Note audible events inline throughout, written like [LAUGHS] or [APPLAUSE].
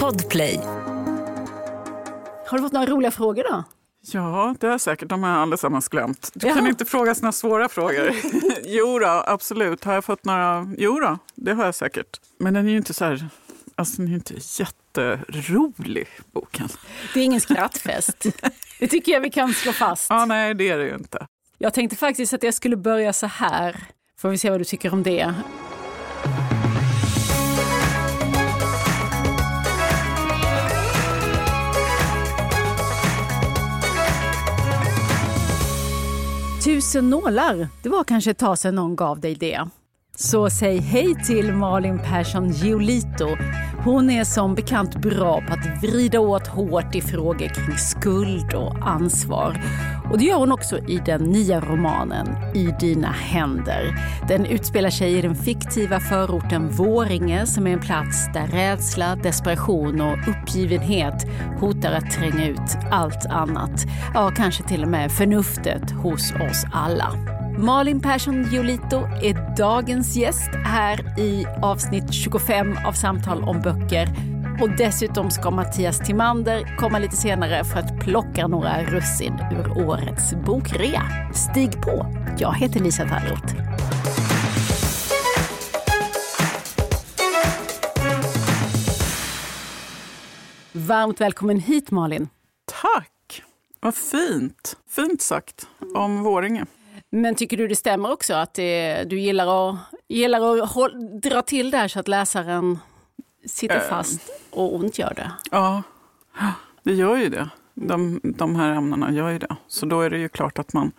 Podplay. Har du fått några roliga frågor då? Ja, det har jag säkert. De har jag allesammans glömt. Du Jaha. kan inte fråga såna svåra frågor. [LAUGHS] jo då, absolut. Har jag fått några? Jo då, det har jag säkert. Men den är ju inte så här... Alltså den är inte jätterolig, boken. Det är ingen skrattfest. [LAUGHS] Det tycker jag vi kan slå fast. Ja, nej, det är det ju inte. Jag tänkte faktiskt att jag skulle börja så här. Får vi se vad du tycker om det. Tusen nålar, det var kanske ett tag sedan någon gav dig det. Så säg hej till Malin Persson Giolito. Hon är som bekant bra på att vrida åt hårt i frågor kring skuld och ansvar. Och det gör hon också i den nya romanen I dina händer. Den utspelar sig i den fiktiva förorten Våringe som är en plats där rädsla, desperation och uppgivenhet hotar att tränga ut allt annat. Ja, kanske till och med förnuftet hos oss alla. Malin Persson Giolito är dagens gäst här i avsnitt 25 av Samtal om böcker. Och dessutom ska Mattias Timander komma lite senare för att plocka några russin ur årets bokrea. Stig på! Jag heter Lisa Tallroth. Varmt välkommen hit Malin. Tack! Vad fint. Fint sagt om Våringe. Men tycker du det stämmer också att det, du gillar att, gillar att håll, dra till där så att läsaren sitter Eh. fast och ont gör det? Ja, det gör ju det. De, de här ämnena gör ju det. Så då är det ju klart att man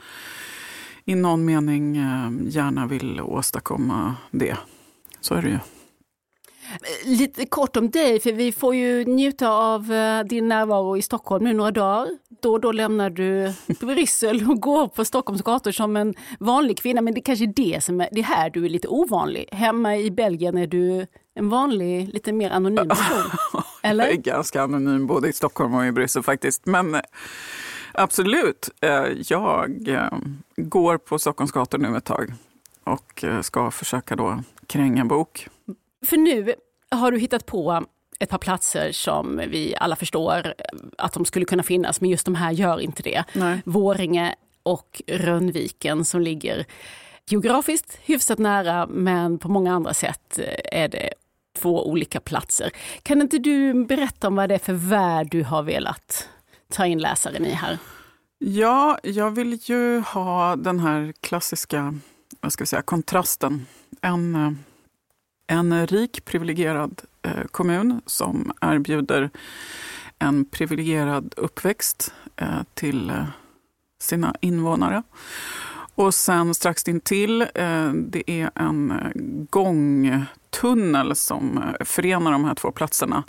i någon mening eh, gärna vill åstadkomma det. Så är det ju. Lite kort om dig, för vi får ju njuta av eh, din närvaro i Stockholm nu några dagar. Då och då lämnar du [LAUGHS] Bryssel och går på Stockholms gator som en vanlig kvinna. Men det kanske är det som är, det är här du är lite ovanlig. Hemma i Belgien är du en vanlig, lite mer anonym person. [LAUGHS] Jag är Eller? ganska anonym både i Stockholm och i Bryssel faktiskt. Men eh, absolut, eh, jag går på Stockholms gator nu ett tag och ska försöka då kränga bok. För nu har du hittat på ett par platser som vi alla förstår att de skulle kunna finnas, men just de här gör inte det. Nej. Våringe och Rönnviken som ligger geografiskt hyfsat nära, men på många andra sätt är det två olika platser. Kan inte du berätta om vad det är för värld du har velat ta in läsaren i här? Ja, jag vill ju ha den här klassiska vad ska vi säga, kontrasten. En, eh, en rik privilegierad eh, kommun som erbjuder en privilegierad uppväxt eh, till eh, sina invånare. Och sen strax intill, det är en gångtunnel som förenar de här två platserna.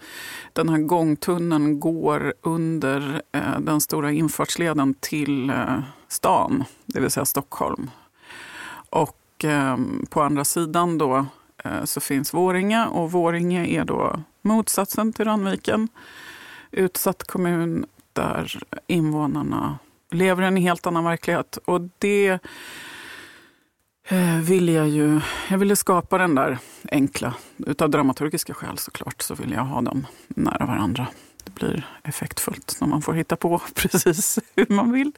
Den här gångtunneln går under den stora infartsleden till stan, det vill säga Stockholm. Och på andra sidan då Eh, så finns Våringe och Våringe är då motsatsen till Randviken. Utsatt kommun där invånarna lever i en helt annan verklighet. Och det ville vill jag ju, jag ville skapa den där enkla, utav dramaturgiska skäl såklart, så vill jag ha dem nära varandra. Det blir effektfullt när man får hitta på [LAUGHS] precis hur man vill.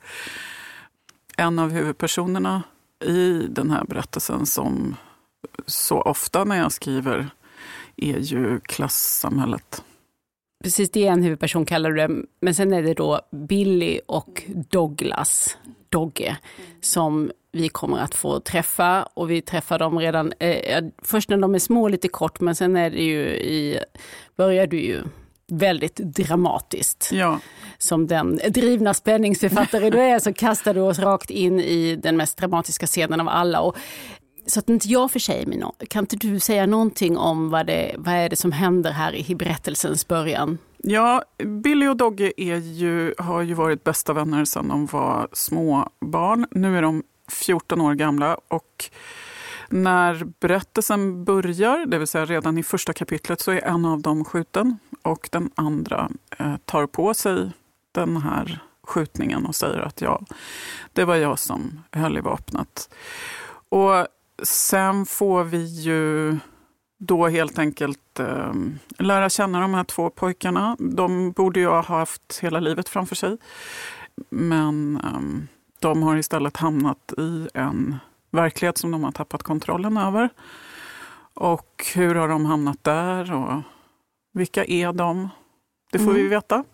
En av huvudpersonerna i den här berättelsen som så ofta när jag skriver är ju klassamhället. Precis, det är en huvudperson kallar du det, men sen är det då Billy och Douglas, Dogge, som vi kommer att få träffa och vi träffar dem redan, eh, först när de är små lite kort, men sen är det ju i, börjar du ju väldigt dramatiskt. Ja, Som den drivna spänningsförfattare du är så kastar du oss rakt in i den mest dramatiska scenen av alla. Och, så att inte jag försäger mig kan inte du säga någonting om vad, det, vad är det som händer här i berättelsens början? Ja, Billy och Dogge är ju, har ju varit bästa vänner sedan de var små barn. Nu är de 14 år gamla och när berättelsen börjar, det vill säga redan i första kapitlet, så är en av dem skjuten och den andra eh, tar på sig den här skjutningen och säger att ja, det var jag som höll i vapnet. Och sen får vi ju då helt enkelt eh, lära känna de här två pojkarna. De borde jag ha haft hela livet framför sig. Men eh, de har istället hamnat i en verklighet som de har tappat kontrollen över. Och hur har de hamnat där och vilka är de? Det får mm. vi veta.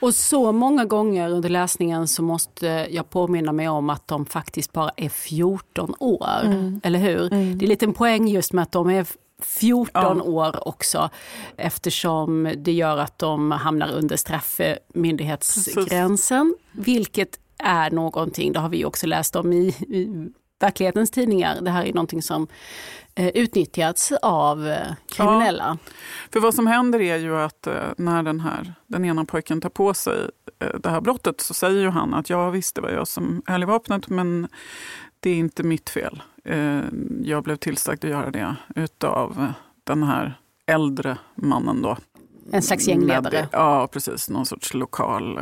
Och så många gånger under läsningen så måste jag påminna mig om att de faktiskt bara är 14 år. Mm. Eller hur? Mm. Det är lite en poäng just med att de är 14 ja. år också eftersom det gör att de hamnar under straffmyndighetsgränsen. Precis. Vilket är någonting, det har vi också läst om i, i verklighetens tidningar. Det här är någonting som eh, utnyttjats av eh, kriminella. Ja, för vad som händer är ju att eh, när den, här, den ena pojken tar på sig det här brottet så säger ju han att ja visst det var jag som höll i vapnet men det är inte mitt fel. Jag blev tillsagd att göra det utav den här äldre mannen då. En slags gängledare? Med, ja, precis. Någon sorts lokal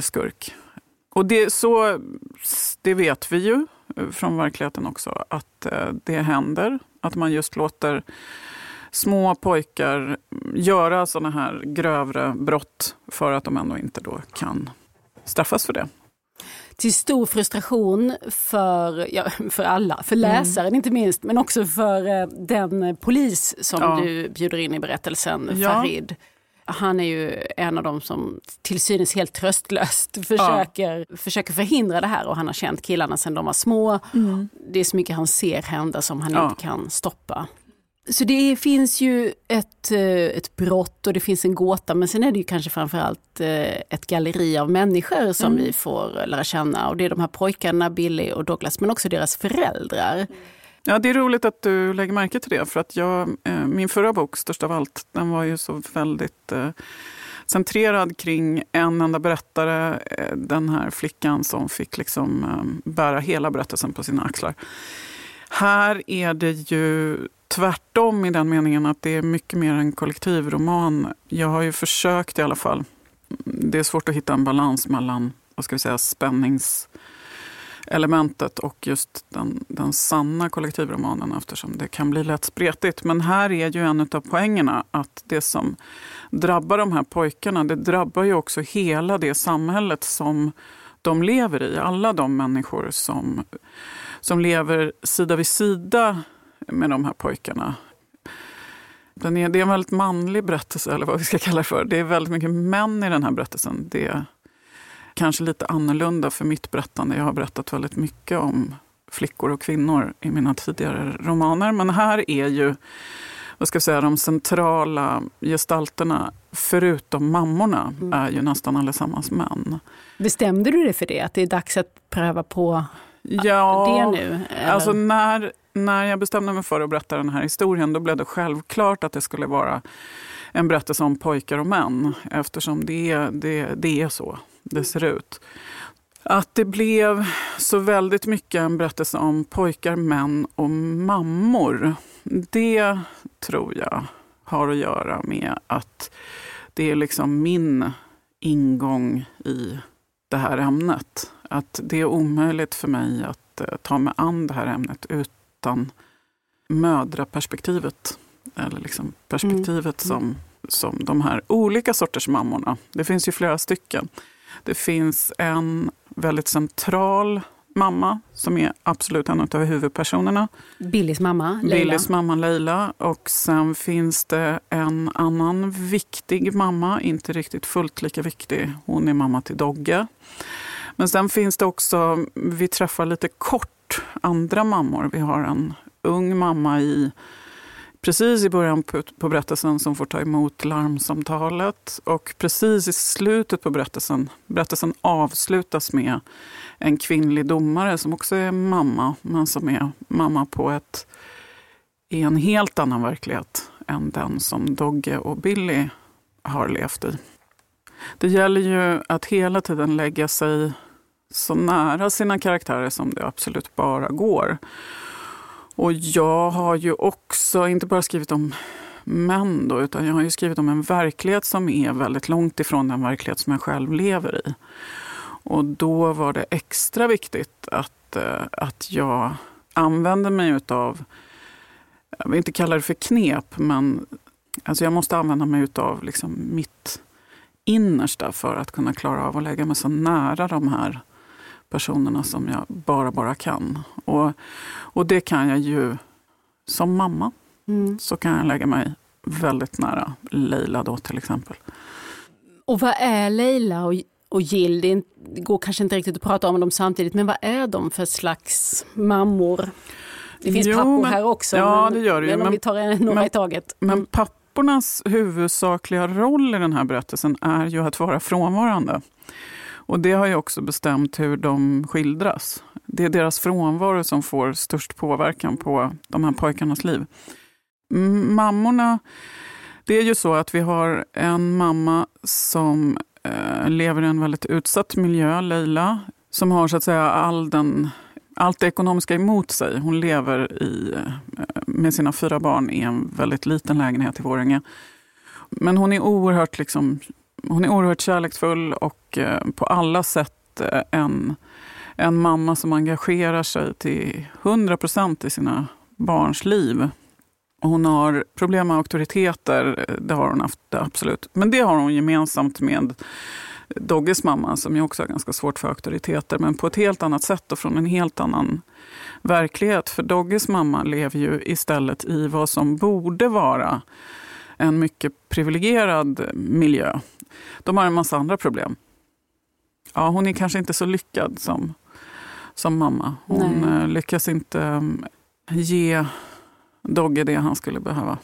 skurk. Och det, så, det vet vi ju från verkligheten också, att eh, det händer. Att man just låter små pojkar göra sådana här grövre brott för att de ändå inte då kan straffas för det. Till stor frustration för, ja, för alla, för mm. läsaren mm. inte minst, men också för eh, den polis som ja. du bjuder in i berättelsen, ja. Farid han är ju en av dem som till synes helt tröstlöst [LAUGHS] försöker, ja. försöker förhindra det här och han har känt killarna sedan de var små. Mm. Det är så mycket han ser hända som han ja. inte kan stoppa. Så det finns ju ett, eh, ett brott och det finns en gåta men sen är det ju kanske framförallt eh, ett galleri av människor som mm. vi får lära känna och det är de här pojkarna Billy och Douglas men också deras föräldrar. Ja, det är roligt att du lägger märke till det. För att jag, eh, min förra bok, Störst av allt, den var ju så väldigt eh, centrerad kring en enda berättare. Eh, den här flickan som fick liksom, bära hela berättelsen på sina axlar. Här är det ju tvärtom i den meningen att det är mycket mer en kollektivroman. Jag har ju försökt i alla fall. Det är svårt att hitta en balans mellan vad ska vi säga, spännings elementet och just den, den sanna kollektivromanen eftersom det kan bli lätt spretigt. Men här är ju en av poängerna att det som drabbar de här pojkarna det drabbar ju också hela det samhället som de lever i. Alla de människor som, som lever sida vid sida med de här pojkarna. Den är, det är en väldigt manlig berättelse, eller vad vi ska kalla det för. Det är väldigt mycket män i den här berättelsen. Det kanske lite annorlunda för mitt berättande. Jag har berättat väldigt mycket om flickor och kvinnor i mina tidigare romaner. Men här är ju vad ska jag säga, de centrala gestalterna, förutom mammorna, mm. är ju nästan allesammans män. Bestämde du dig för det? Att det är dags att pröva på ja, det nu? Eller? Alltså när, när jag bestämde mig för att berätta den här historien då blev det självklart att det skulle vara en berättelse om pojkar och män eftersom det, det, det är så det ser ut. Att det blev så väldigt mycket en berättelse om pojkar, män och mammor. Det tror jag har att göra med att det är liksom min ingång i det här ämnet. Att det är omöjligt för mig att eh, ta mig an det här ämnet utan mödraperspektivet. Eller liksom perspektivet mm. som, som de här olika sorters mammorna. Det finns ju flera stycken. Det finns en väldigt central mamma som är absolut en av huvudpersonerna. Billys mamma Leila. Billys mamma Leila. Och sen finns det en annan viktig mamma, inte riktigt fullt lika viktig. Hon är mamma till Dogge. Men sen finns det också, vi träffar lite kort andra mammor. Vi har en ung mamma i precis i början på, på berättelsen som får ta emot larmsamtalet. Och precis i slutet på berättelsen, berättelsen avslutas med en kvinnlig domare som också är mamma, men som är mamma på ett, i en helt annan verklighet än den som Dogge och Billy har levt i. Det gäller ju att hela tiden lägga sig så nära sina karaktärer som det absolut bara går. Och jag har ju också inte bara skrivit om män då, utan jag har ju skrivit om en verklighet som är väldigt långt ifrån den verklighet som jag själv lever i. Och då var det extra viktigt att, eh, att jag använde mig utav jag vill inte kalla det för knep, men alltså jag måste använda mig av liksom mitt innersta för att kunna klara av att lägga mig så nära de här personerna som jag bara, bara kan. Och, och det kan jag ju som mamma. Mm. Så kan jag lägga mig väldigt nära Leila då till exempel. Och vad är Leila och, och Jill? Det, går kanske inte riktigt att prata om dem samtidigt, men vad är de för slags mammor? Det finns jo, pappor men, här också, ja, men, det gör det men, men om vi tar några men, i taget. Mm. Men pappornas huvudsakliga roll i den här berättelsen är ju att vara frånvarande. Och det har ju också bestämt hur de skildras. Det är deras frånvaro som får störst påverkan på de här pojkarnas liv. Mammorna, det är ju så att vi har en mamma som eh, lever i en väldigt utsatt miljö, Leila, som har så att säga all den, allt det ekonomiska emot sig. Hon lever i, eh, med sina fyra barn i en väldigt liten lägenhet i Våränge. Men hon är oerhört, liksom, hon är oerhört kärleksfull och eh, på alla sätt eh, en, en mamma som engagerar sig till 100 procent i sina barns liv. Hon har problem med auktoriteter, eh, det har hon haft, absolut. Men det har hon gemensamt med Dogges mamma som ju också har ganska svårt för auktoriteter, men på ett helt annat sätt och från en helt annan verklighet. För Dogges mamma lever ju istället i vad som borde vara en mycket privilegierad miljö. De har en massa andra problem. Ja, hon är kanske inte så lyckad som, som mamma. Hon Nej. Eh, lyckas inte mm, ge Dogge det han skulle behöva.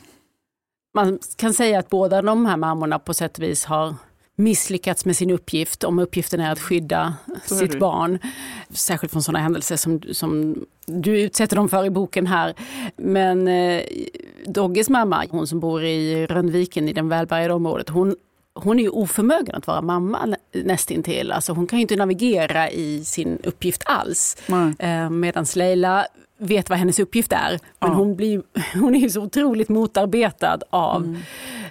Man kan säga att båda de här mammorna på sätt och vis har misslyckats med sin uppgift, om uppgiften är att skydda sitt barn. Särskilt från sådana händelser som, som du utsätter dem för i boken här. Men eh, Dogges mamma, hon som bor i Rönnviken i det välbärgade området, hon hon är ju oförmögen att vara mamma nästintill. Alltså hon kan ju inte navigera i sin uppgift alls. Eh, Medan Leila vet vad hennes uppgift är. Men ja. hon, blir, [LAUGHS] hon är ju så otroligt motarbetad av mm.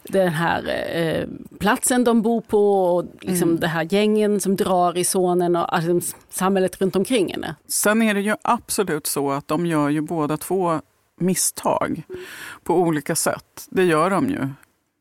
den här eh, platsen de bor på och liksom mm. det här gängen som drar i sonen och alltså, samhället runt omkring henne. Sen är det ju absolut så att de gör ju båda två misstag på olika sätt. Det gör de ju.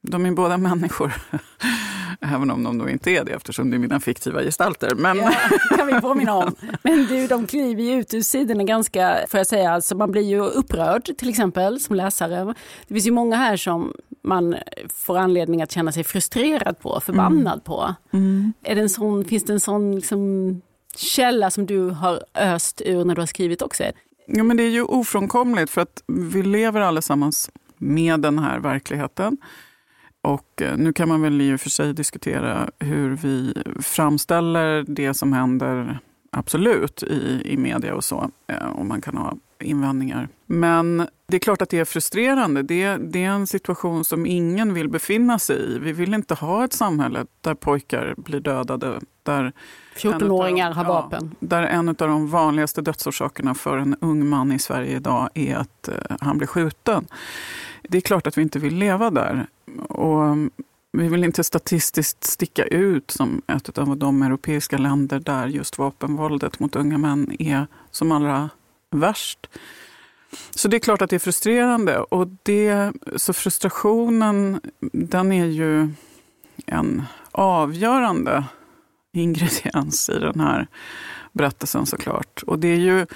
De är båda människor. [LAUGHS] Även om de då inte är det eftersom det är mina fiktiva gestalter. Men... Ja, kan vi påminna om. Men du, de kliver ju ut ur sidorna ganska, får jag säga, alltså man blir ju upprörd till exempel som läsare. Det finns ju många här som man får anledning att känna sig frustrerad på, förbannad mm. på. Mm. Är det en sån, finns det en sån liksom, källa som du har öst ur när du har skrivit också? Ja, men det är ju ofrånkomligt för att vi lever allesammans med den här verkligheten. Och eh, nu kan man väl i och för sig diskutera hur vi framställer det som händer, absolut, i, i media och så. Eh, och man kan ha invändningar. Men det är klart att det är frustrerande. Det, det, är en situation som ingen vill befinna sig i. Vi vill inte ha ett samhälle där pojkar blir dödade. Där 14-åringar har vapen. Ja, där en av de vanligaste dödsorsakerna för en ung man i Sverige idag är att uh, han blir skjuten. Det är klart att vi inte vill leva där. Och mm, vi vill inte statistiskt sticka ut som ett av de europeiska länder där just vapenvåldet mot unga män är som allra värst. Så det är klart att det är frustrerande. Och det, så frustrationen, den är ju en avgörande ingrediens i den här berättelsen såklart. Och det är ju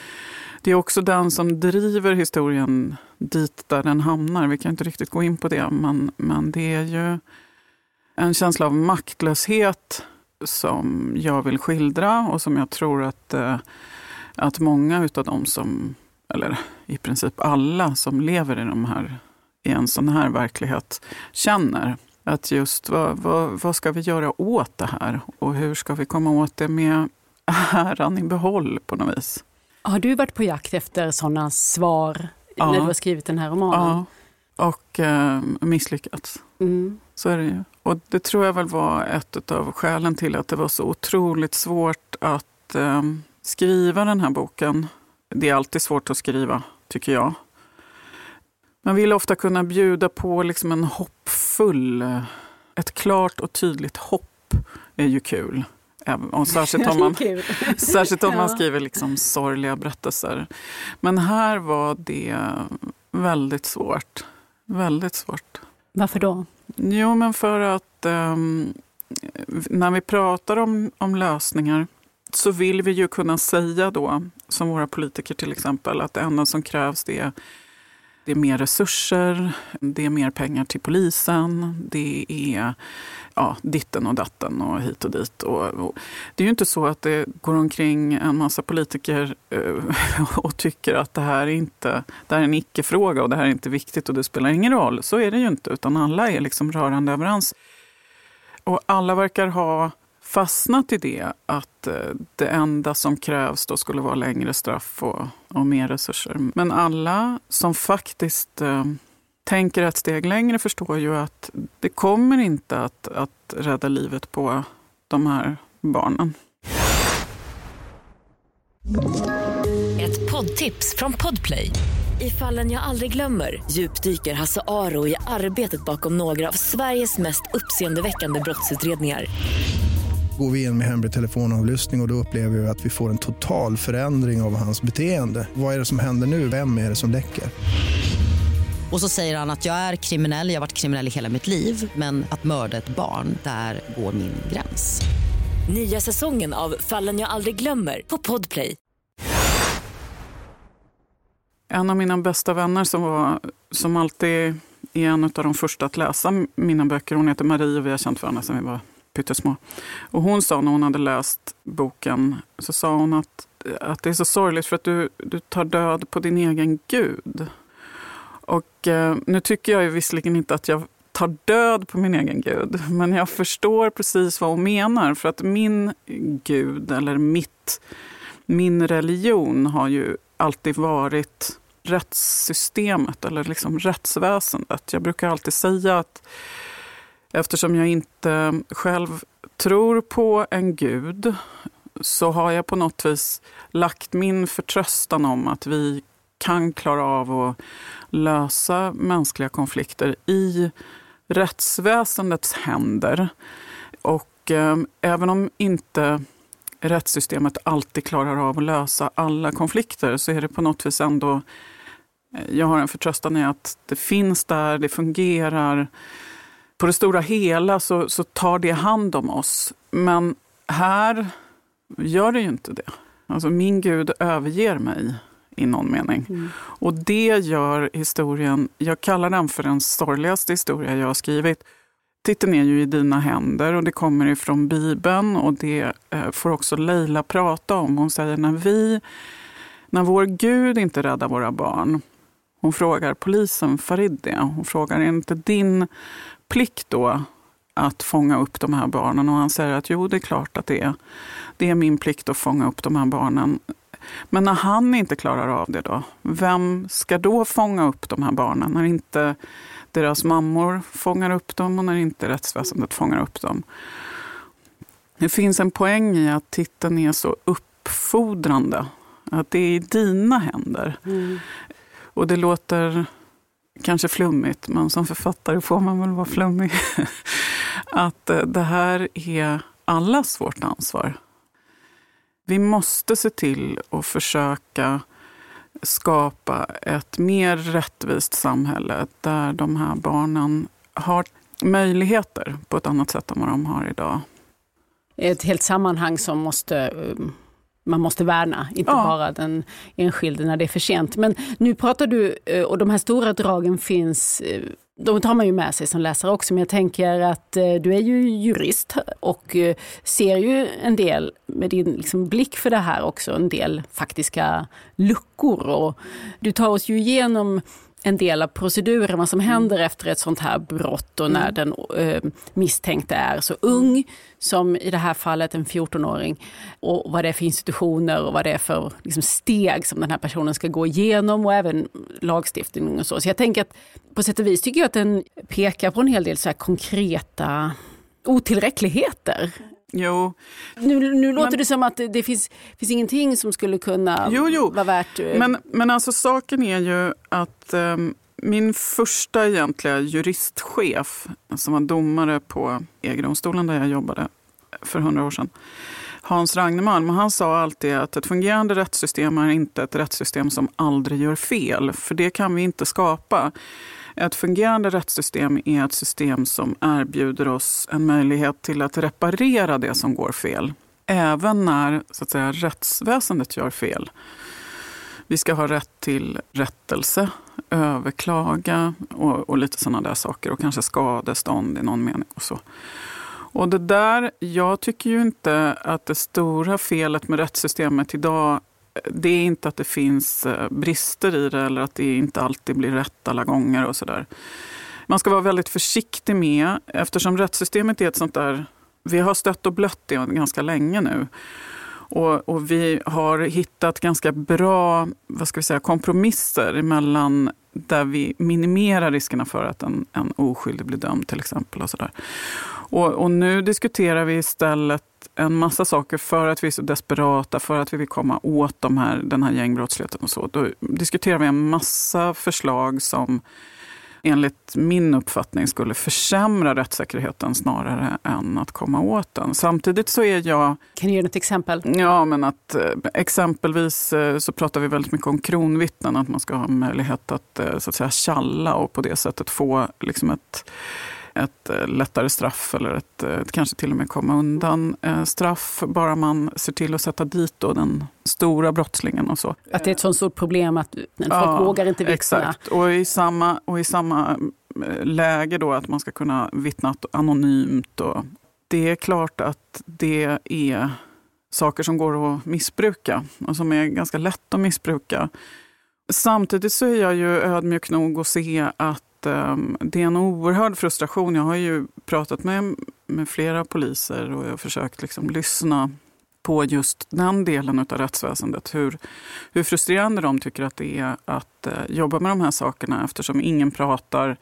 det är också den som driver historien dit där den hamnar. Vi kan inte riktigt gå in på det, men, men det är ju en känsla av maktlöshet som jag vill skildra och som jag tror att, eh, att många av dem som, eller i princip alla som lever i, de här, i en sån här verklighet känner. Att just vad, vad, vad ska vi göra åt det här och hur ska vi komma åt det med äran i behåll på något vis? Har du varit på jakt efter sådana svar ja. när du har skrivit den här romanen? Ja, och eh, misslyckats. Mm. Så är det ju. Och det tror jag väl var ett av skälen till att det var så otroligt svårt att eh, skriva den här boken. Det är alltid svårt att skriva, tycker jag. Man vill ofta kunna bjuda på liksom en hoppfull, eh, ett klart och tydligt hopp är ju kul. Och särskilt om man, [LAUGHS] särskilt om man skriver liksom sorgliga berättelser. Men här var det väldigt svårt. Väldigt svårt. Varför då? Jo, men för att um, när vi pratar om, om lösningar så vill vi ju kunna säga då, som våra politiker till exempel, att det enda som krävs det är, det är mer resurser, det är mer pengar till polisen, det är ja, ditten och datten och hit och dit. Och, och, det är ju inte så att det går omkring en massa politiker uh, [LAUGHS] och tycker att det här, är inte, det här är en icke-fråga och det här är inte viktigt och det spelar ingen roll. Så är det ju inte, utan alla är liksom rörande överens. Och alla verkar ha fastnat i det att eh, det enda som krävs då skulle vara längre straff och, och mer resurser. Men alla som faktiskt eh, tänker ett steg längre förstår ju att det kommer inte att, att rädda livet på de här barnen. Ett poddtips från Podplay. I fallen jag aldrig glömmer djupdyker Hasse Aro i arbetet bakom några av Sveriges mest uppseendeväckande brottsutredningar går vi in med hemlig telefonavlyssning och, och då upplever vi att vi får en total förändring av hans beteende. Vad är det som händer nu? Vem är det som läcker? Och så säger han att jag är kriminell, jag har varit kriminell i hela mitt liv men att mörda ett barn, där går min gräns. Nya säsongen av Fallen jag aldrig glömmer på Podplay. En av mina bästa vänner som, var, som alltid är en av de första att läsa mina böcker, hon heter Marie och vi har känt varandra sedan vi var pyttesmå. Och hon sa när hon hade läst boken, så sa hon att, att det är så sorgligt för att du, du tar död på din egen gud. Och eh, nu tycker jag ju visserligen inte att jag tar död på min egen gud, men jag förstår precis vad hon menar. För att min gud, eller mitt, min religion har ju alltid varit rättssystemet, eller liksom rättsväsendet. Jag brukar alltid säga att eftersom jag inte själv tror på en gud så har jag på något vis lagt min förtröstan om att vi kan klara av att lösa mänskliga konflikter i rättsväsendets händer. Och eh, även om inte rättssystemet alltid klarar av att lösa alla konflikter så är det på något vis ändå... Eh, jag har en förtröstan i att det finns där, det fungerar. På det stora hela så, så tar det hand om oss. Men här gör det ju inte det. Alltså min Gud överger mig i någon mening. Mm. Och det gör historien, jag kallar den för den sorgligaste historia jag har skrivit. Titeln är ju I dina händer och det kommer ifrån Bibeln och det eh, får också Leila prata om. Hon säger när vi, när vår Gud inte räddar våra barn, hon frågar polisen Farid det, hon frågar är inte din plikt då att fånga upp de här barnen? Och han säger att jo, det är klart att det är. Det är min plikt att fånga upp de här barnen. Men när han inte klarar av det då, vem ska då fånga upp de här barnen? När inte deras mammor fångar upp dem och när inte rättsväsendet fångar upp dem. Det finns en poäng i att titeln är så uppfordrande. Att det är i dina händer. Mm. Och det låter kanske flummigt, men som författare får man väl vara flummig. [LAUGHS] att eh, det här är allas vårt ansvar. Vi måste se till att försöka skapa ett mer rättvist samhälle där de här barnen har möjligheter på ett annat sätt än vad de har idag. Ett helt sammanhang som måste eh, man måste värna, inte ja. bara den enskilde när det är för sent. Men nu pratar du, eh, och de här stora dragen finns eh, de tar man ju med sig som läsare också, men jag tänker att eh, du är ju jurist och ser ju en del, med din liksom, blick för det här också, en del faktiska luckor. Och du tar oss ju igenom en del av proceduren, vad som mm. händer efter ett sånt här brott och när mm. den eh, misstänkte är så ung som i det här fallet en 14-åring och vad det är för institutioner och vad det är för liksom, steg som den här personen ska gå igenom och även lagstiftning och så. Så jag tänker att på sätt och vis tycker jag att den pekar på en hel del så konkreta otillräckligheter Jo. Nu, nu låter men, det som att det finns, finns ingenting som skulle kunna jo, jo. vara värt... Eh, men, men alltså saken är ju att um, min första egentliga juristchef, som var domare på EG-domstolen där jag jobbade för hundra år sedan, Hans Ragnemalm. Han sa alltid att ett fungerande rättssystem är inte ett rättssystem som aldrig gör fel. För det kan vi inte skapa. Ett fungerande rättssystem är ett system som erbjuder oss en möjlighet till att reparera det som går fel. Även när så att säga, rättsväsendet gör fel. Vi ska ha rätt till rättelse, överklaga och, och lite sådana där saker. Och kanske skadestånd i någon mening. och så. Och det där, jag tycker ju inte att det stora felet med rättssystemet idag det är inte att det finns eh, brister i det eller att det inte alltid blir rätt alla gånger och sådär. Man ska vara väldigt försiktig med, eftersom rättssystemet är ett sånt där... Vi har stött och blött det ganska länge nu. Och, och, vi har hittat ganska bra vad ska vi säga, kompromisser mellan där vi minimerar riskerna för att en, en oskyldig blir dömd till exempel. Och, så där. Och, och, nu diskuterar vi istället en massa saker för att vi är så desperata, för att vi vill komma åt de här, den här gängbrottsligheten och så. Då diskuterar vi en massa förslag som enligt min uppfattning skulle försämra rättssäkerheten snarare än att komma åt den. Samtidigt så är jag... Kan du ge ett exempel? Ja, men att eh, exempelvis eh, så pratar vi väldigt mycket om kronvittnen, att man ska ha möjlighet att eh, så att säga tjalla och på det sättet få liksom ett ett eh, lättare straff eller ett, eh, kanske till och med komma undan eh, straff bara man ser till att sätta dit då den stora brottslingen och så. Att det är ett sånt stort problem att folk ja, vågar inte vittna? Exakt, och i samma, och i samma läge då att man ska kunna vittna anonymt. Och det är klart att det är saker som går att missbruka och som är ganska lätt att missbruka. Samtidigt så är jag ju ödmjuk nog att se att um, det är en oerhörd frustration. Jag har ju pratat med, med flera poliser och jag har försökt liksom lyssna på just den delen av rättsväsendet. Hur, hur frustrerande de tycker att det är att uh, jobba med de här sakerna eftersom ingen pratar.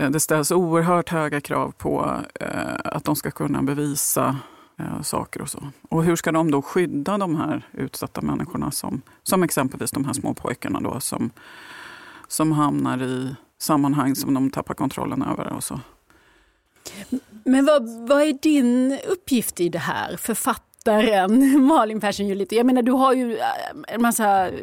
Uh, det ställs oerhört höga krav på uh, att de ska kunna bevisa saker och så. Och hur ska de då skydda de här utsatta människorna som, som exempelvis de här små pojkarna då som, som hamnar i sammanhang som de tappar kontrollen över. Och så. Men vad, vad är din uppgift i det här? Författaren [LAUGHS] Malin Persson Julito. Jag menar du har ju äh, en massa äh,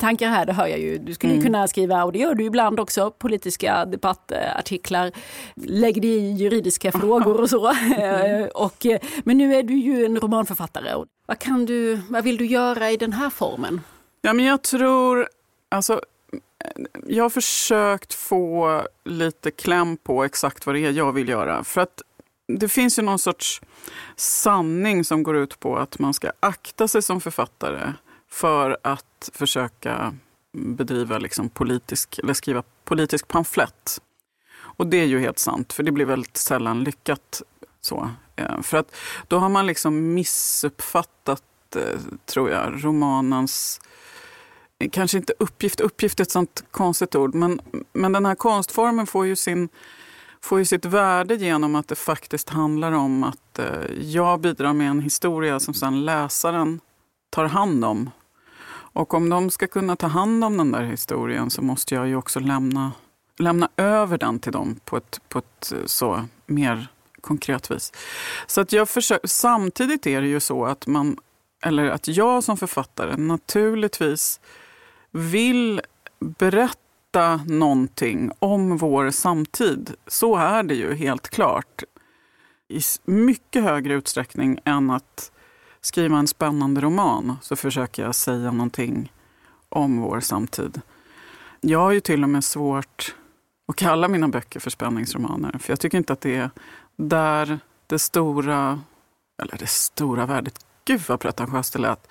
tankar här, det hör jag ju. Du skulle mm. kunna skriva, och det gör du ibland också, politiska debattartiklar. Lägg dig i juridiska [LAUGHS] frågor och så. Mm. [LAUGHS] och, men nu är du ju en romanförfattare. Vad, kan du, vad vill du göra i den här formen? Ja, men jag tror, alltså jag har försökt få lite kläm på exakt vad det är jag vill göra. För att det finns ju någon sorts sanning som går ut på att man ska akta sig som författare för att försöka bedriva liksom politisk, eller skriva politisk pamflett. Och det är ju helt sant, för det blir väldigt sällan lyckat. så. Eh, för att då har man liksom missuppfattat, eh, tror jag, romanens kanske inte uppgift, uppgift är ett sånt konstigt ord, men, men den här konstformen får ju, sin, får ju sitt värde genom att det faktiskt handlar om att eh, jag bidrar med en historia som sen läsaren tar hand om. Och om de ska kunna ta hand om den där historien så måste jag ju också lämna, lämna över den till dem på ett, på ett eh, så mer konkret vis. Så att jag försöker, samtidigt är det ju så att man, eller att jag som författare naturligtvis vill berätta någonting om vår samtid. Så är det ju helt klart. I mycket högre utsträckning än att skriva en spännande roman så försöker jag säga någonting om vår samtid. Jag har ju till och med svårt att kalla mina böcker för spänningsromaner. För jag tycker inte att det är där det stora, eller det stora värdet, gud vad pretentiöst det lät,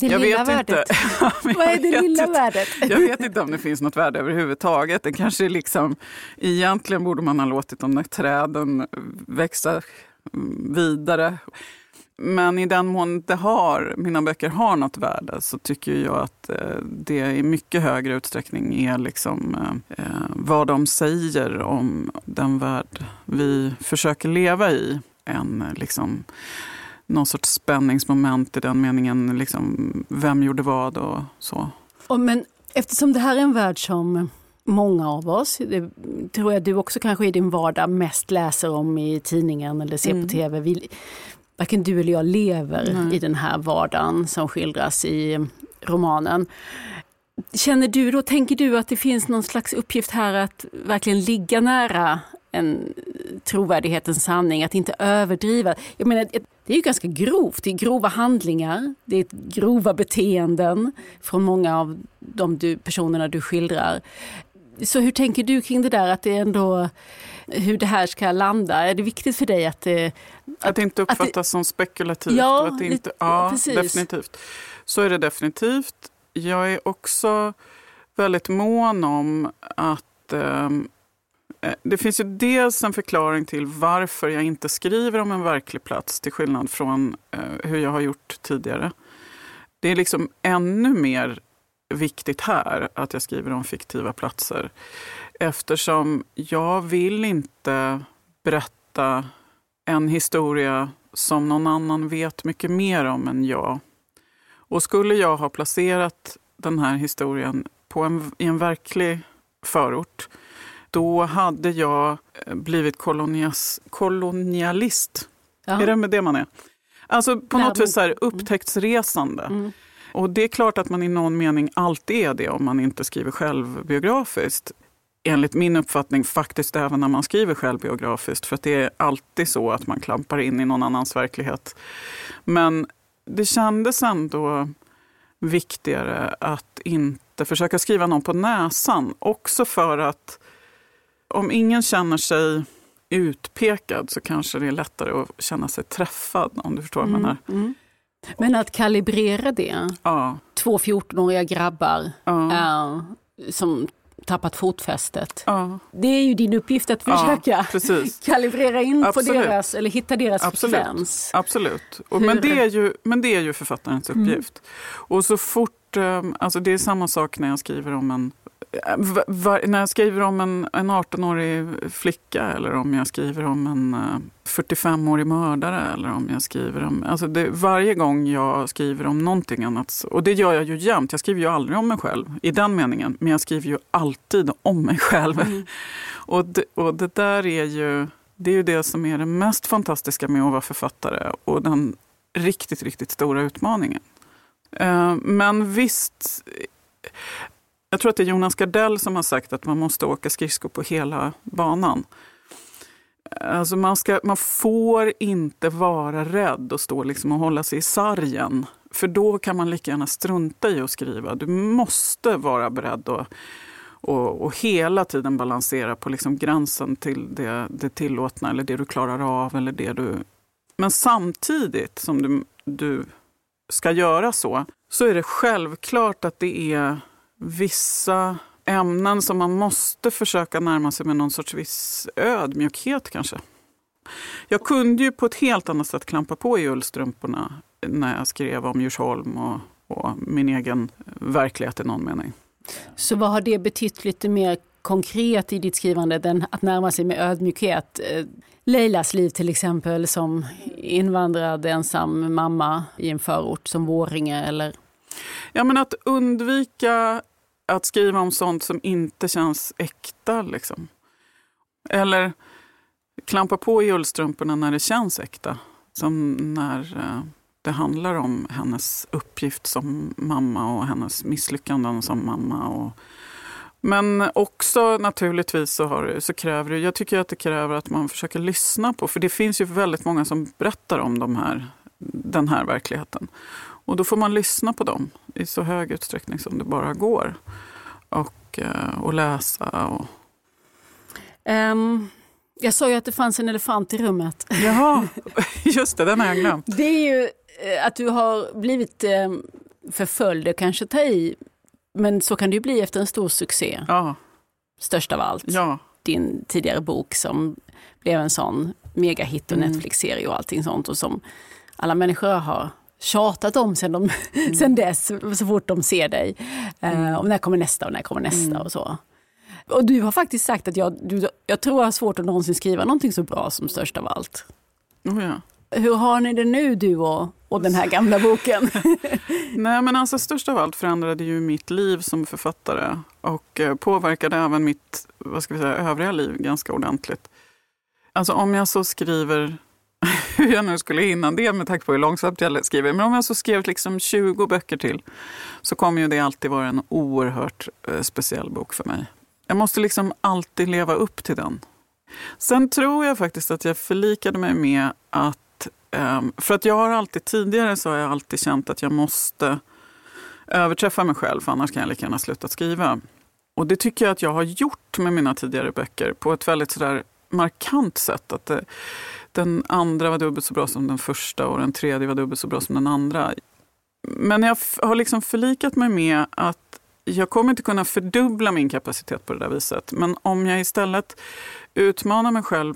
det jag lilla vet värdet. [LAUGHS] Inte. Vad är det lilla värdet? Jag vet inte om det finns något värde överhuvudtaget. Det kanske liksom, egentligen borde man ha låtit de där träden växa vidare. Men i den mån det har, mina böcker har något värde så tycker jag att eh, det i mycket högre utsträckning är liksom, eh, eh, vad de säger om den värld vi försöker leva i. än liksom, någon sorts spänningsmoment i den meningen. Liksom, vem gjorde vad och så. Och men eftersom det här är en värld som många av oss, det tror jag du också kanske i din vardag mest läser om i tidningen eller ser mm. på tv. Vi, varken du eller jag lever Nej. i den här vardagen som skildras i romanen. Känner du då, tänker du att det finns någon slags uppgift här att verkligen ligga nära en trovärdighetens sanning, att inte överdriva. Jag menar, det är ju ganska grovt, det är grova handlingar, det är grova beteenden från många av de du, personerna du skildrar. Så hur tänker du kring det där att det ändå, hur det här ska landa? Är det viktigt för dig att det... Att, att det inte uppfattas det, som spekulativt? Ja, att det inte, ja definitivt. Så är det definitivt. Jag är också väldigt mån om att eh, Eh, det finns ju dels en förklaring till varför jag inte skriver om en verklig plats till skillnad från eh, hur jag har gjort tidigare. Det är liksom ännu mer viktigt här att jag skriver om fiktiva platser eftersom jag vill inte berätta en historia som någon annan vet mycket mer om än jag. Och skulle jag ha placerat den här historien på en, i en verklig förort då hade jag eh, blivit kolonias, kolonialist. Jaha. Är det med det man är? Alltså på något vis så här, upptäcktsresande. Mm. Och det är klart att man i någon mening alltid är det om man inte skriver självbiografiskt. Enligt min uppfattning faktiskt även när man skriver självbiografiskt. För det är alltid så att man klampar in i någon annans verklighet. Men det kändes ändå viktigare att inte försöka skriva någon på näsan. Också för att om ingen känner sig utpekad så kanske det är lättare att känna sig träffad om du förstår vad jag mm, menar. Mm. Men att kalibrera det. Ja. Två 14-åriga grabbar ja. äh, som tappat fotfästet. Ja. Det är ju din uppgift att försöka [LAUGHS] kalibrera in Absolut. på deras, eller hitta deras Absolut. frekvens. Absolut. Och, men, det är ju, men det är ju författarens mm. uppgift. Mm. Och så fort, eh, alltså det är samma sak när jag skriver om en var, när jag skriver om en, en 18-årig flicka eller om jag skriver om en 45-årig eh, mördare eller om jag skriver om... Alltså det, varje gång jag skriver om någonting annat, och det gör jag ju jämt, jag skriver ju aldrig om mig själv i den meningen, men jag skriver ju alltid om mig själv. Mm. [LAUGHS] och, det, och det där är ju det är ju det som är det mest fantastiska med att vara författare och den riktigt, riktigt stora utmaningen. Eh, men visst, jag tror att det är Jonas Gardell som har sagt att man måste åka skridskor på hela banan. Alltså man, ska, man får inte vara rädd och stå liksom och hålla sig i sargen. För då kan man lika gärna strunta i att skriva. Du måste vara beredd att och, och hela tiden balansera på liksom gränsen till det, det tillåtna eller det du klarar av. eller det du... Men samtidigt som du, du ska göra så, så är det självklart att det är vissa ämnen som man måste försöka närma sig med någon sorts viss ödmjukhet kanske. Jag kunde ju på ett helt annat sätt klampa på i ullstrumporna när jag skrev om Djursholm och, och min egen verklighet i någon mening. Så vad har det betytt lite mer konkret i ditt skrivande än att närma sig med ödmjukhet? Eh, Leilas liv till exempel som invandrad ensam mamma i en förort som Våringe eller Ja, men att undvika att skriva om sånt som inte känns äkta. Liksom. Eller klampa på i ullstrumporna när det känns äkta. Som när eh, det handlar om hennes uppgift som mamma och hennes misslyckanden som mamma. Och, men också naturligtvis så, har, så kräver det, jag tycker att det kräver att man försöker lyssna på, för det finns ju väldigt många som berättar om de här, den här verkligheten. Och då får man lyssna på dem i så hög utsträckning som det bara går. Och, eh, och läsa. Och... Um, jag sa ju att det fanns en elefant i rummet. Jaha, [LAUGHS] just det, den har jag glömt. Det är ju eh, att du har blivit ehm, förföljd, kanske ta i, men så kan det ju bli efter en stor succé. Ja. Störst av allt. Ja. Din tidigare bok som blev en sån megahit och mm. Netflix-serie och allting sånt och som alla människor har tjatat om sen, de, mm. sen dess, så fort de ser dig. Mm. Uh, och när kommer nästa och när kommer nästa mm. och så. Och du har faktiskt sagt att jag, du, jag tror jag har svårt att någonsin skriva någonting så bra som Störst av allt. Oh ja. Hur har ni det nu du och, och den här gamla boken? [LAUGHS] Nej men alltså Störst av allt förändrade ju mitt liv som författare och eh, påverkade även mitt vad ska vi säga, övriga liv ganska ordentligt. Alltså om jag så skriver hur [LAUGHS] jag nu skulle hinna det med tanke på hur långsamt jag skriver. Men om jag så skrev liksom 20 böcker till så kommer ju det alltid vara en oerhört eh, speciell bok för mig. Jag måste liksom alltid leva upp till den. Sen tror jag faktiskt att jag förlikade mig med att... Eh, för att jag har alltid tidigare så har jag alltid känt att jag måste överträffa mig själv för annars kan jag lika gärna sluta skriva. Och det tycker jag att jag har gjort med mina tidigare böcker på ett väldigt sådär markant sätt. Att det, den andra var dubbelt så bra som den första och den tredje var dubbelt så bra som den andra. Men jag har liksom förlikat mig med att jag kommer inte kunna fördubbla min kapacitet på det där viset. Men om jag istället utmanar mig själv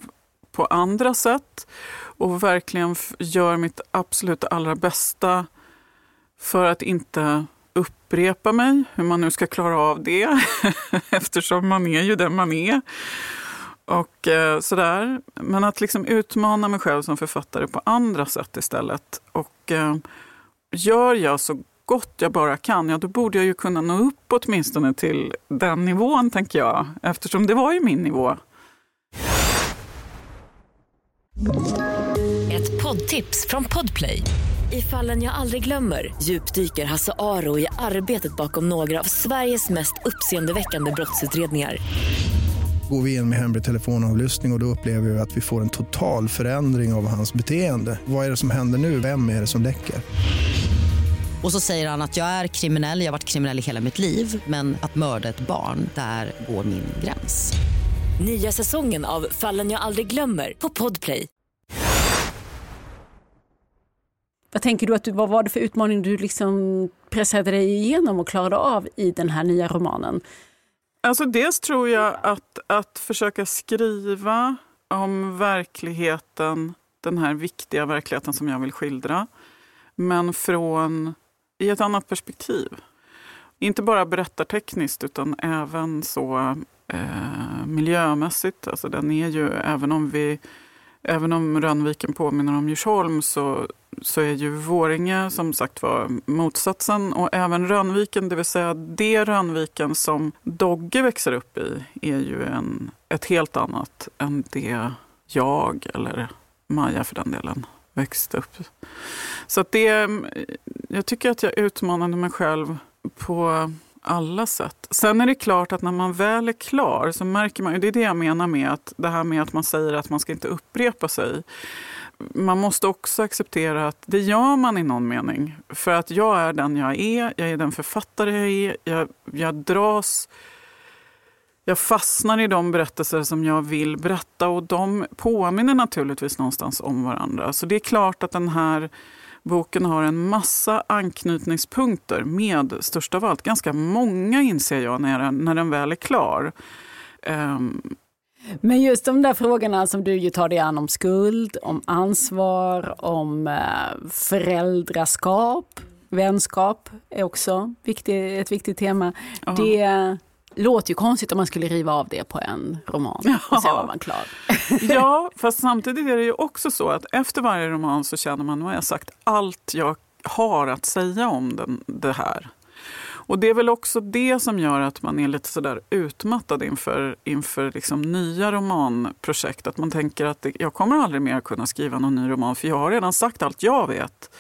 på andra sätt och verkligen gör mitt absolut allra bästa för att inte upprepa mig, hur man nu ska klara av det, [LAUGHS] eftersom man är ju den man är. Och eh, sådär. Men att liksom utmana mig själv som författare på andra sätt istället. Och eh, gör jag så gott jag bara kan, ja då borde jag ju kunna nå upp åtminstone till den nivån, tänker jag. Eftersom det var ju min nivå. Ett poddtips från Podplay. I fallen jag aldrig glömmer djupdyker Hasse Aro i arbetet bakom några av Sveriges mest uppseendeväckande brottsutredningar går vi in med hemlig telefonavlyssning och, och då upplever vi att vi får en total förändring av hans beteende. Vad är det som händer nu? Vem är det som läcker? Och så säger han att jag är kriminell, jag har varit kriminell i hela mitt liv men att mörda ett barn, där går min gräns. Nya säsongen av Fallen jag aldrig glömmer på Podplay. Vad tänker du att du, vad var det för utmaning du liksom pressade dig igenom och klarade av i den här nya romanen? Alltså dels tror jag att, att försöka skriva om verkligheten, den här viktiga verkligheten som jag vill skildra, men från i ett annat perspektiv. Inte bara berättartekniskt utan även så eh, miljömässigt. Alltså den är ju, även om vi Även om Rönnviken påminner om Djursholm så, så är ju Våringe som sagt var motsatsen. Och även Rönnviken, det vill säga det Rönnviken som Dogge växer upp i, är ju en, ett helt annat än det jag, eller Maja för den delen, växte upp Så att det, jag tycker att jag utmanade mig själv på alla sätt. Sen är det klart att när man väl är klar så märker man, det är det jag menar med att det här med att man säger att man ska inte upprepa sig. Man måste också acceptera att det gör man i någon mening. För att jag är den jag är, jag är den författare jag är, jag, jag dras jag fastnar i de berättelser som jag vill berätta och de påminner naturligtvis någonstans om varandra. Så det är klart att den här Boken har en massa anknytningspunkter med, störst av allt, ganska många inser jag när den, när den väl är klar. Um, men just de där frågorna som du ju tar dig an om skuld, om ansvar, om eh, föräldraskap, vänskap är också viktig, ett viktigt tema. Ja. Det låter ju konstigt om man skulle riva av det på en roman och sen var man klar. [LAUGHS] ja, fast samtidigt är det ju också så att efter varje roman så känner man, nu har jag sagt allt jag har att säga om den, det här. Och det är väl också det som gör att man är lite sådär utmattad inför, inför liksom nya romanprojekt. Att man tänker att det, jag kommer aldrig mer kunna skriva någon ny roman för jag har redan sagt allt jag vet.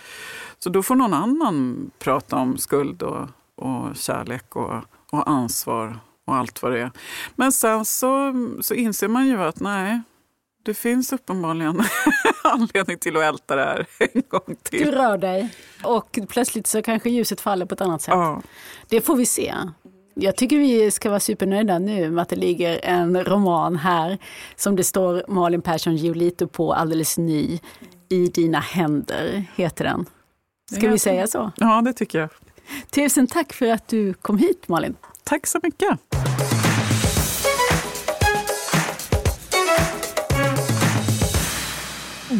Så då får någon annan prata om skuld och, och kärlek och och ansvar och allt vad det är. Men sen så, så inser man ju att nej, det finns uppenbarligen [LAUGHS] anledning till att älta det här [LAUGHS] en gång till. Du rör dig och plötsligt så kanske ljuset faller på ett annat sätt. Ja. Det får vi se. Jag tycker vi ska vara supernöjda nu med att det ligger en roman här som det står Malin Persson Giolito på, alldeles ny. I dina händer heter den. Ska vi säga så? Ja, det tycker jag. Tusen tack för att du kom hit Malin. Tack så mycket.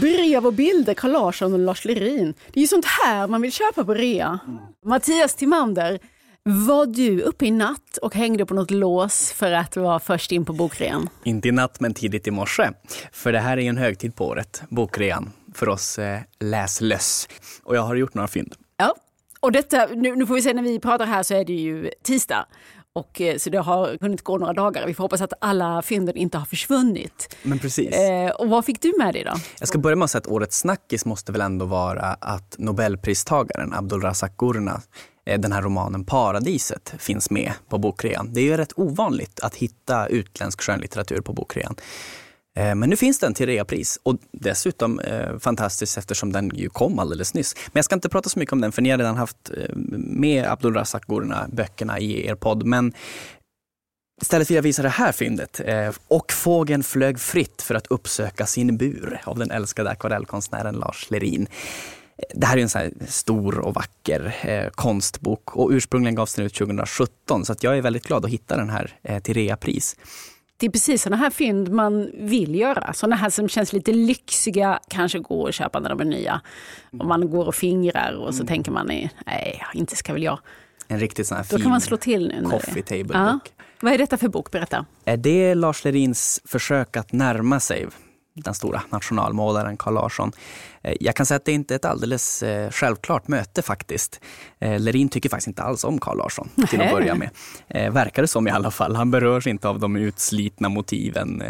Brev och bilder, Carl Larsson och Lars Lerin. Det är ju sånt här man vill köpa på rea. Mm. Mattias Timander, var du uppe i natt och hängde på något lås för att vara först in på bokrean? Inte i natt, men tidigt i morse. För det här är en högtid på året, bokrean, för oss eh, läslöss. Och jag har gjort några fynd. Ja, och detta, nu, nu får vi se när vi pratar här så är det ju tisdag. Och, eh, så det har hunnit gå några dagar. Vi får hoppas att alla fynden inte har försvunnit. Men precis. Eh, och vad fick du med dig då? Jag ska börja med att säga att årets snackis måste väl ändå vara att Nobelpristagaren Abdulrazak Gurna eh, den här romanen Paradiset finns med på bokrean. Det är ju rätt ovanligt att hitta utländsk skönlitteratur på bokrean. Eh, men nu finns den till reapris och dessutom eh, fantastiskt eftersom den ju kom alldeles nyss. Men jag ska inte prata så mycket om den för ni har redan haft eh, med Abdulrazak Gurna böckerna i er podd. Men Istället vill jag visa det här fyndet. Eh, och fågeln flög fritt för att uppsöka sin bur av den älskade akvarellkonstnären Lars Lerin. Eh, det här är en så stor och vacker eh, konstbok och ursprungligen gavs den ut 2017 så att jag är väldigt glad att hitta den här eh, till reapris. Det är precis sådana här fynd man vill göra. Sådana här som känns lite lyxiga kanske går att köpa när de är nya. Och man går och fingrar och så mm. tänker man, nej, inte ska väl jag. En riktigt sån här fin Då kan man slå till nu. coffee table ja. Vad är detta för bok? Berätta. Det är Lars Lerins försök att närma sig den stora nationalmålaren Carl Larsson. Eh, jag kan säga att det inte är ett alldeles eh, självklart möte faktiskt. Eh, Lerin tycker faktiskt inte alls om Carl Larsson till att börja med. Verkar det som i alla fall. Han berörs inte av de utslitna motiven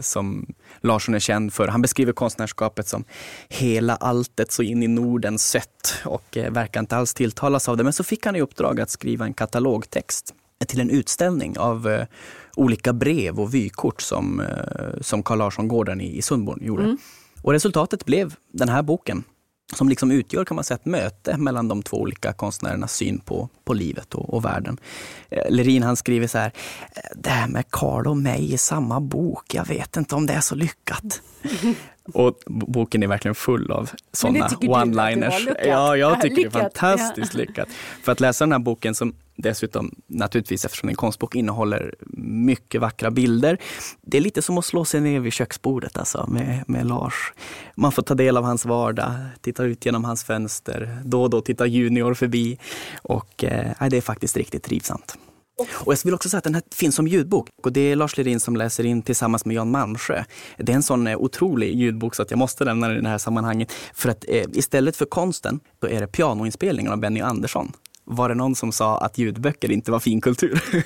som Larsson är känd för. Han beskriver konstnärskapet som hela alltet så in i Norden sött och verkar inte alls tilltalas av det. Men så fick han i uppdrag att skriva en katalogtext till en utställning av olika brev och vykort som, eh, som Carl Larsson-gården i, i Sundborn gjorde. Mm. Och resultatet blev den här boken som liksom utgör kan man säga, ett möte mellan de två olika konstnärernas syn på, på livet och, och världen. Eh, Lerin han skriver så här, det här med Karl och mig i samma bok, jag vet inte om det är så lyckat. [LAUGHS] Och boken är verkligen full av sådana one-liners. Ja, jag tycker det är [LAUGHS] fantastiskt ja. lyckat. För att läsa den här boken som dessutom naturligtvis eftersom en konstbok innehåller mycket vackra bilder. Det är lite som att slå sig ner vid köksbordet alltså med, med Lars. Man får ta del av hans vardag, titta ut genom hans fönster, då och då tittar Junior förbi och eh, det är faktiskt riktigt trivsamt. Och jag vill också säga att den här finns som ljudbok och det är Lars Lerin som läser in tillsammans med Jan Malmsjö. Det är en sån eh, otrolig ljudbok så att jag måste nämna den i det här sammanhanget. För att eh, istället för konsten, då är det pianoinspelningen av Benny Andersson. Var det någon som sa att ljudböcker inte var finkultur? [LAUGHS]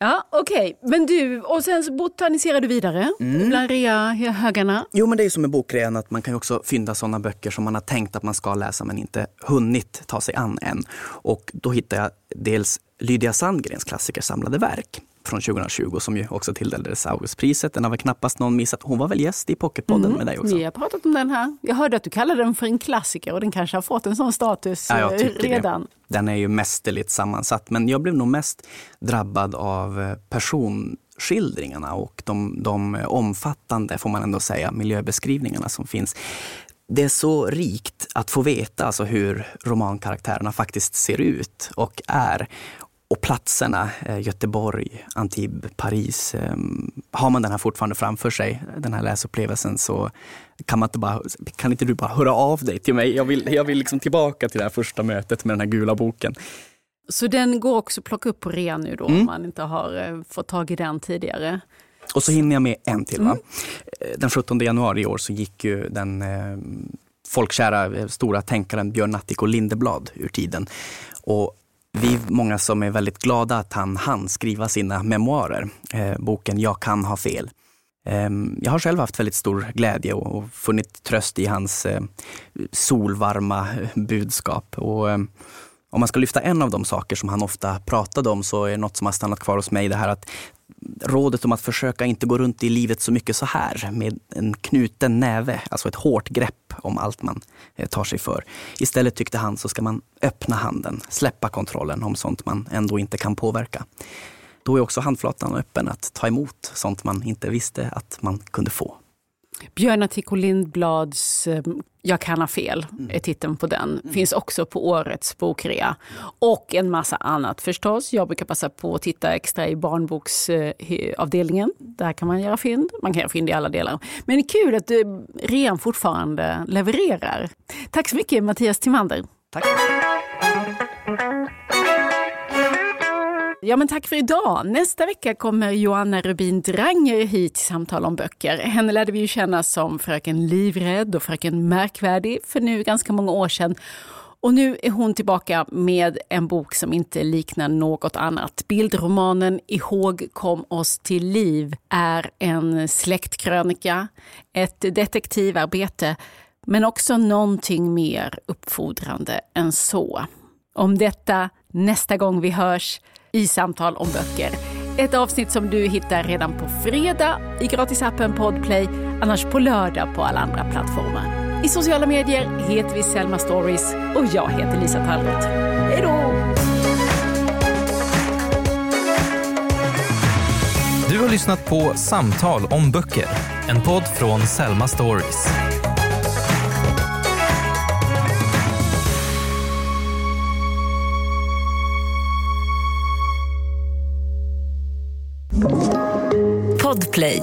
Ja, okej. Okay. Men du, och sen så botaniserar du vidare mm. bland rea-högarna? Jo, men det är som med bokrean att man kan också fynda sådana böcker som man har tänkt att man ska läsa men inte hunnit ta sig an än. Och då hittar jag dels Lydia Sandgrens klassiker Samlade verk från 2020 som ju också tilldelades Augustpriset. Den har väl knappast någon missat. Hon var väl gäst i Pocketpodden mm. med dig också? Vi har pratat om den här. Jag hörde att du kallade den för en klassiker och den kanske har fått en sån status ja, eh, redan. Det. Den är ju mästerligt sammansatt men jag blev nog mest drabbad av eh, personskildringarna och de, de omfattande, får man ändå säga, miljöbeskrivningarna som finns det är så rikt att få veta alltså hur romankaraktärerna faktiskt ser ut och är. Och platserna, eh, Göteborg, Antibes, Paris. Ehm, har man den här fortfarande framför sig, den här läsupplevelsen, så kan, man inte bara, kan inte du bara höra av dig till mig? Jag vill, jag vill liksom tillbaka till det här första mötet med den här gula boken. Så den går också att plocka upp på rea nu då, mm. om man inte har eh, fått tag i den tidigare? Och så hinner jag med en till. Mm. Eh, den 17 januari i år så gick ju den eh, folkkära stora tänkaren Björn Natthiko Lindeblad ur tiden. Och vi är många som är väldigt glada att han hann skriva sina memoarer, eh, boken Jag kan ha fel. Eh, jag har själv haft väldigt stor glädje och, och funnit tröst i hans eh, solvarma budskap. Och, eh, om man ska lyfta en av de saker som han ofta pratade om så är något som har stannat kvar hos mig det här att rådet om att försöka inte gå runt i livet så mycket så här med en knuten näve, alltså ett hårt grepp om allt man eh, tar sig för. Istället tyckte han så ska man öppna handen, släppa kontrollen om sånt man ändå inte kan påverka. Då är också handflatan öppen att ta emot sånt man inte visste att man kunde få. Björn Attiko Lindblads eh, Jag kan ha fel mm. är titeln på den. Mm. Finns också på årets bokrea. Och en massa annat förstås. Jag brukar passa på att titta extra i barnboksavdelningen. Där kan man göra fynd. Man kan göra fynd i alla delar. Men det är kul att eh, rean fortfarande levererar. Tack så mycket Mattias Timander. Tack. Ja, men tack för idag. Nästa vecka kommer Joanna Rubin Dranger hit till samtal om böcker. Henne lärde vi ju känna som fröken Livrädd och fröken Märkvärdig för nu ganska många år sedan. Och nu är hon tillbaka med en bok som inte liknar något annat. Bildromanen Ihåg kom oss till liv är en släktkrönika, ett detektivarbete men också någonting mer uppfordrande än så. Om detta nästa gång vi hörs i Samtal om böcker. Ett avsnitt som du hittar redan på fredag i gratisappen Podplay, annars på lördag på alla andra plattformar. I sociala medier heter vi Selma Stories och jag heter Lisa Tallroth. Hej då! Du har lyssnat på Samtal om böcker, en podd från Selma Stories. Podplay.